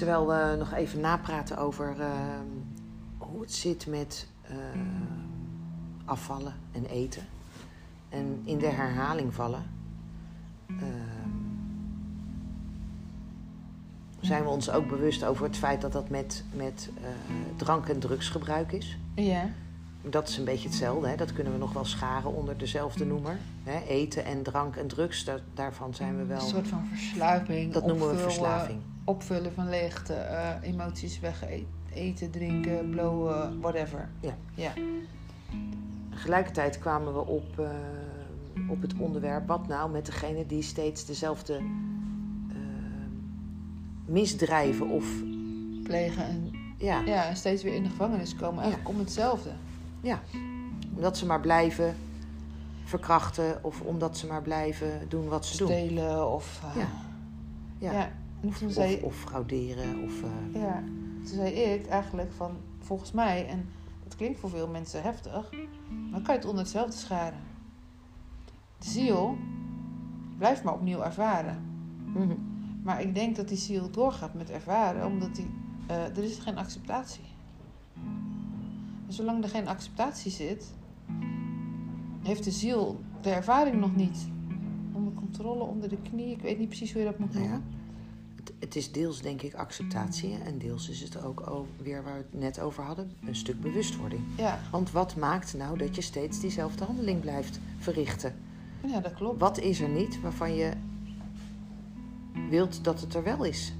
Terwijl we nog even napraten over eh, hoe het zit met eh, afvallen en eten. En in de herhaling vallen. eh, zijn we ons ook bewust over het feit dat dat met, met drank- en drugsgebruik is. Ja. Dat is een beetje hetzelfde. Hè? Dat kunnen we nog wel scharen onder dezelfde noemer. Hè? Eten en drank en drugs, daar- daarvan zijn we wel... Een soort van verslaving. Dat noemen we verslaving. Opvullen van leegte, eh, emoties weg, eten, drinken, blowen, whatever. Ja. Ja. Tegelijkertijd kwamen we op, eh, op het onderwerp... wat nou met degene die steeds dezelfde eh, misdrijven of... Plegen en, Ja, ja, en steeds weer in de gevangenis komen. Eigenlijk om hetzelfde. ja, omdat ze maar blijven verkrachten... of omdat ze maar blijven doen wat ze doen. Stelen of... Ja. ja. Ja. En toen Of, zei, of frauderen. Of, eh, ja, toen zei ik eigenlijk van, volgens mij, en dat klinkt voor veel mensen heftig, maar kan je het onder hetzelfde scharen. De ziel blijft maar opnieuw ervaren. mhm. Maar ik denk dat die ziel doorgaat met ervaren, omdat die, eh, er is geen acceptatie. En zolang er geen acceptatie zit, heeft de ziel de ervaring nog niet onder controle, onder de knie. Ik weet niet precies hoe je dat moet Nou ja, noemen. Het, is deels denk ik acceptatie en deels is het ook weer waar we het net over hadden, een stuk bewustwording. Ja, Want wat maakt nou dat je steeds diezelfde handeling blijft verrichten? ja, dat klopt. Wat is er niet waarvan je wilt dat het er wel is?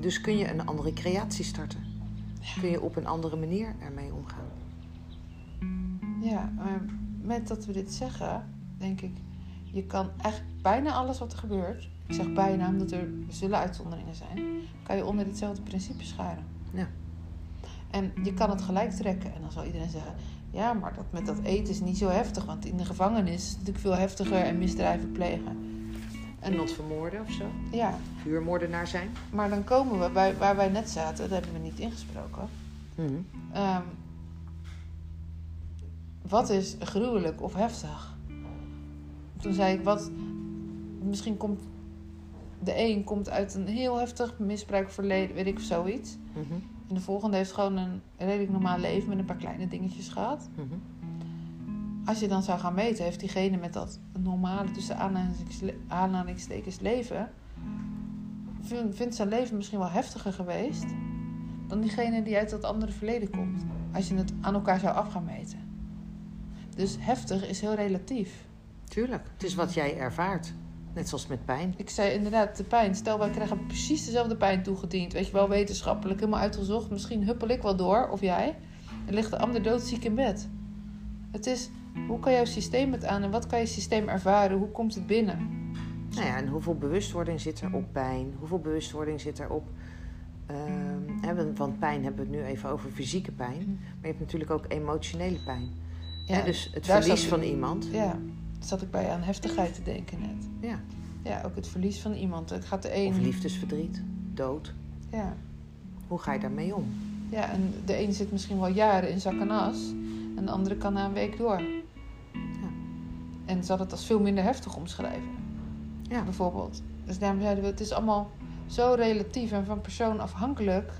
Dus kun je een andere creatie starten? Kun je op een andere manier ermee omgaan? Ja, maar met dat we dit zeggen, denk ik, je kan echt bijna alles wat er gebeurt, ik zeg bijna omdat er zullen uitzonderingen zijn, kan je onder ditzelfde principe scharen. Ja. En je kan het gelijk trekken en dan zal iedereen zeggen, ja, maar dat met dat eten is niet zo heftig, want in de gevangenis is het natuurlijk veel heftiger en misdrijven plegen. En Iemand vermoorden of zo? ja, Vuurmoordenaar zijn? maar dan komen we bij waar wij net zaten, daar hebben we niet ingesproken. Ehm, wat is gruwelijk of heftig? Toen zei ik, wat, misschien komt de een komt uit een heel heftig misbruikverleden, weet ik of zoiets. Mhm. En de volgende heeft gewoon een redelijk normaal leven met een paar kleine dingetjes gehad. Mhm. Als je dan zou gaan meten, heeft diegene met dat normale tussen aanhalingstekens- leven, vind- vindt zijn leven misschien wel heftiger geweest dan diegene die uit dat andere verleden komt. Als je het aan elkaar zou af gaan meten. Dus heftig is heel relatief. Tuurlijk, het is wat jij ervaart. Net zoals met pijn. Ik zei inderdaad, de pijn. Stel, wij krijgen precies dezelfde pijn toegediend. Weet je wel, wetenschappelijk helemaal uitgezocht. Misschien huppel ik wel door, of jij. En ligt de ander doodziek in bed. Het is, hoe kan jouw systeem het aan en wat kan je systeem ervaren? Hoe komt het binnen? Nou ja, en hoeveel bewustwording zit er op pijn? Hoeveel bewustwording zit er op... hè, want- pijn hebben we het nu even over fysieke pijn. Maar je hebt natuurlijk ook emotionele pijn. Ja, dus het verlies van iemand. Ja, zat ik bij aan heftigheid te denken net. Ja. Ja, ook het verlies van iemand. Het gaat de Of een... liefdesverdriet, dood. Ja. Hoe ga je daarmee om? ja, en de een zit misschien wel jaren in zak en as. En de andere kan na een week door. En zal het als veel minder heftig omschrijven. Ja. bijvoorbeeld. Dus daarom zeiden we, het is allemaal zo relatief en van persoon afhankelijk,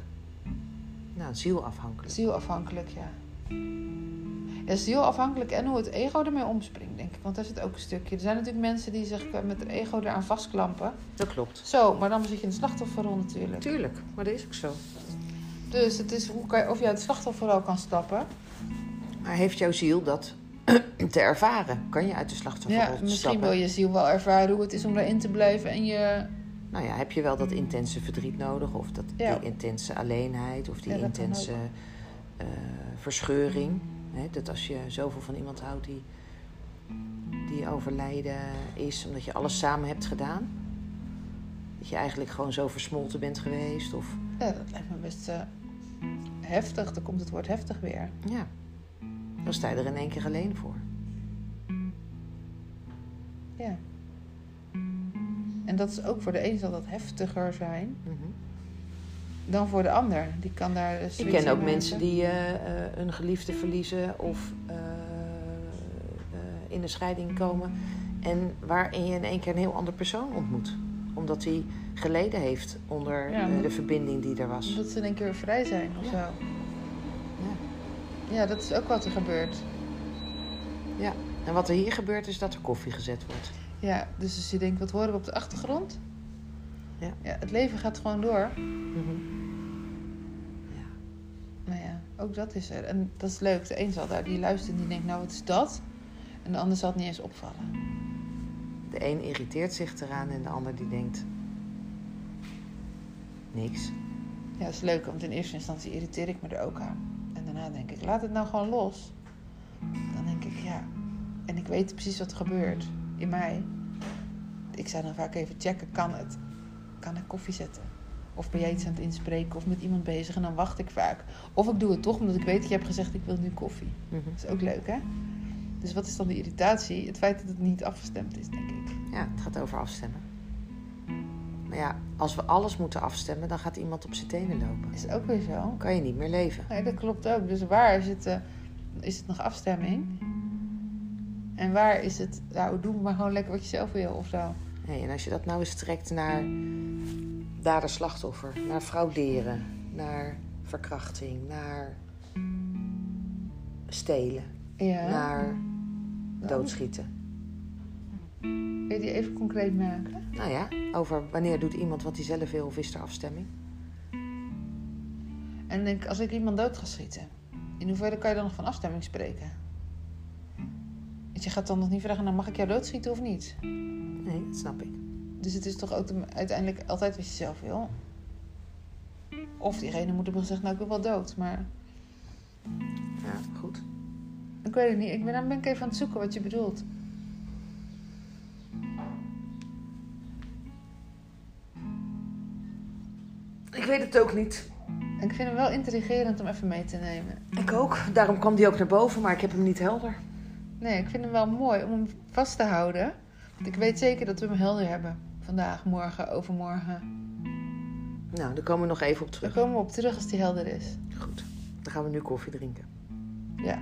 Nou, zielafhankelijk. zielafhankelijk, ja. Ja, zielafhankelijk en hoe het ego ermee omspringt, denk ik. Want daar zit ook een stukje. Er zijn natuurlijk mensen die zich met het ego eraan vastklampen. Dat klopt. Zo, maar dan zit je in de slachtofferrol natuurlijk. Tuurlijk, maar dat is ook zo. Dus het is hoe kan je, of je uit de slachtofferrol kan stappen. Maar heeft jouw ziel dat te ervaren? Kan je uit de Ja, slachtofferrol misschien stappen? wil je ziel wel ervaren hoe het is om daarin te blijven. En je, Nou ja, heb je wel dat intense verdriet nodig? Of dat, Ja. die intense alleenheid? Of die Ja, intense eh, verscheuring? Dat als je zoveel van iemand houdt die, die overlijden is... omdat je alles samen hebt gedaan... dat je eigenlijk gewoon zo versmolten bent geweest. Of, ja, dat lijkt me best eh, heftig. Dan komt het woord heftig weer. ja, dan sta je er in één keer alleen voor. Ja. En dat is ook voor de een zal dat heftiger zijn Mhm. Dan voor de ander. Die kan daar Ik ken ook mensen die eh, eh, een geliefde verliezen of eh, eh, in een scheiding komen. En waarin je in één keer een heel ander persoon ontmoet. Omdat hij geleden heeft onder Ja, eh, de verbinding die er was. Omdat ze in één keer vrij zijn of Ja. zo. Ja. Ja, dat is ook wat er gebeurt. Ja. En wat er hier gebeurt is dat er koffie gezet wordt. Ja, dus als je denkt, wat horen we op de achtergrond? Ja. ja het leven gaat gewoon door. Mhm. Nou ja, ook dat is er. En dat is leuk. De een zal daar, die luistert en die denkt, nou wat is dat? En de ander zal het niet eens opvallen. De een irriteert zich eraan en de ander die denkt... Niks. Ja, dat is leuk, want in eerste instantie irriteer ik me er ook aan. En daarna denk ik, laat het nou gewoon los. Dan denk ik, ja. En ik weet precies wat er gebeurt in mij. Ik zou dan vaak even checken, kan het? Kan ik koffie zetten? Of ben jij iets aan het inspreken of met iemand bezig en dan wacht ik vaak. Of ik doe het toch omdat ik weet dat je hebt gezegd, ik wil nu koffie. Mhm. Dat is ook leuk, hè? Dus wat is dan de irritatie? Het feit dat het niet afgestemd is, denk ik. Ja, het gaat over afstemmen. Maar ja, als we alles moeten afstemmen, dan gaat iemand op zijn tenen lopen. Is ook weer zo. Dan kan je niet meer leven. Nee, dat klopt ook. Dus waar is het, eh, is het nog afstemming? En waar is het, nou, doe maar gewoon lekker wat je zelf wil of zo. Nee, en als je dat nou eens trekt naar dader-slachtoffer, naar frauderen, naar verkrachting, naar stelen, Ja. naar doodschieten. Kun je die even concreet maken? Nou ja, over wanneer doet iemand wat hij zelf wil of is er afstemming? En denk, als ik iemand dood ga schieten, in hoeverre kan je dan nog van afstemming spreken? Want je gaat dan nog niet vragen, nou mag ik jou doodschieten of niet? Nee, dat snap ik. Dus het is toch ook de- uiteindelijk altijd wat je zelf wil. Of diegene moet hebben gezegd, nou ik wil wel dood. Maar Ja, goed. ik weet het niet. Ik ben, dan ben ik even aan het zoeken wat je bedoelt. Ik weet het ook niet. Ik vind hem wel intrigerend om even mee te nemen. Ik ook. Daarom kwam die ook naar boven, maar ik heb hem niet helder. Nee, ik vind hem wel mooi om hem vast te houden. Want ik weet zeker dat we hem helder hebben. Vandaag, morgen, overmorgen. Nou, daar komen we nog even op Daar terug. komen we op terug als die helder is. Goed. Dan gaan we nu koffie drinken. Ja.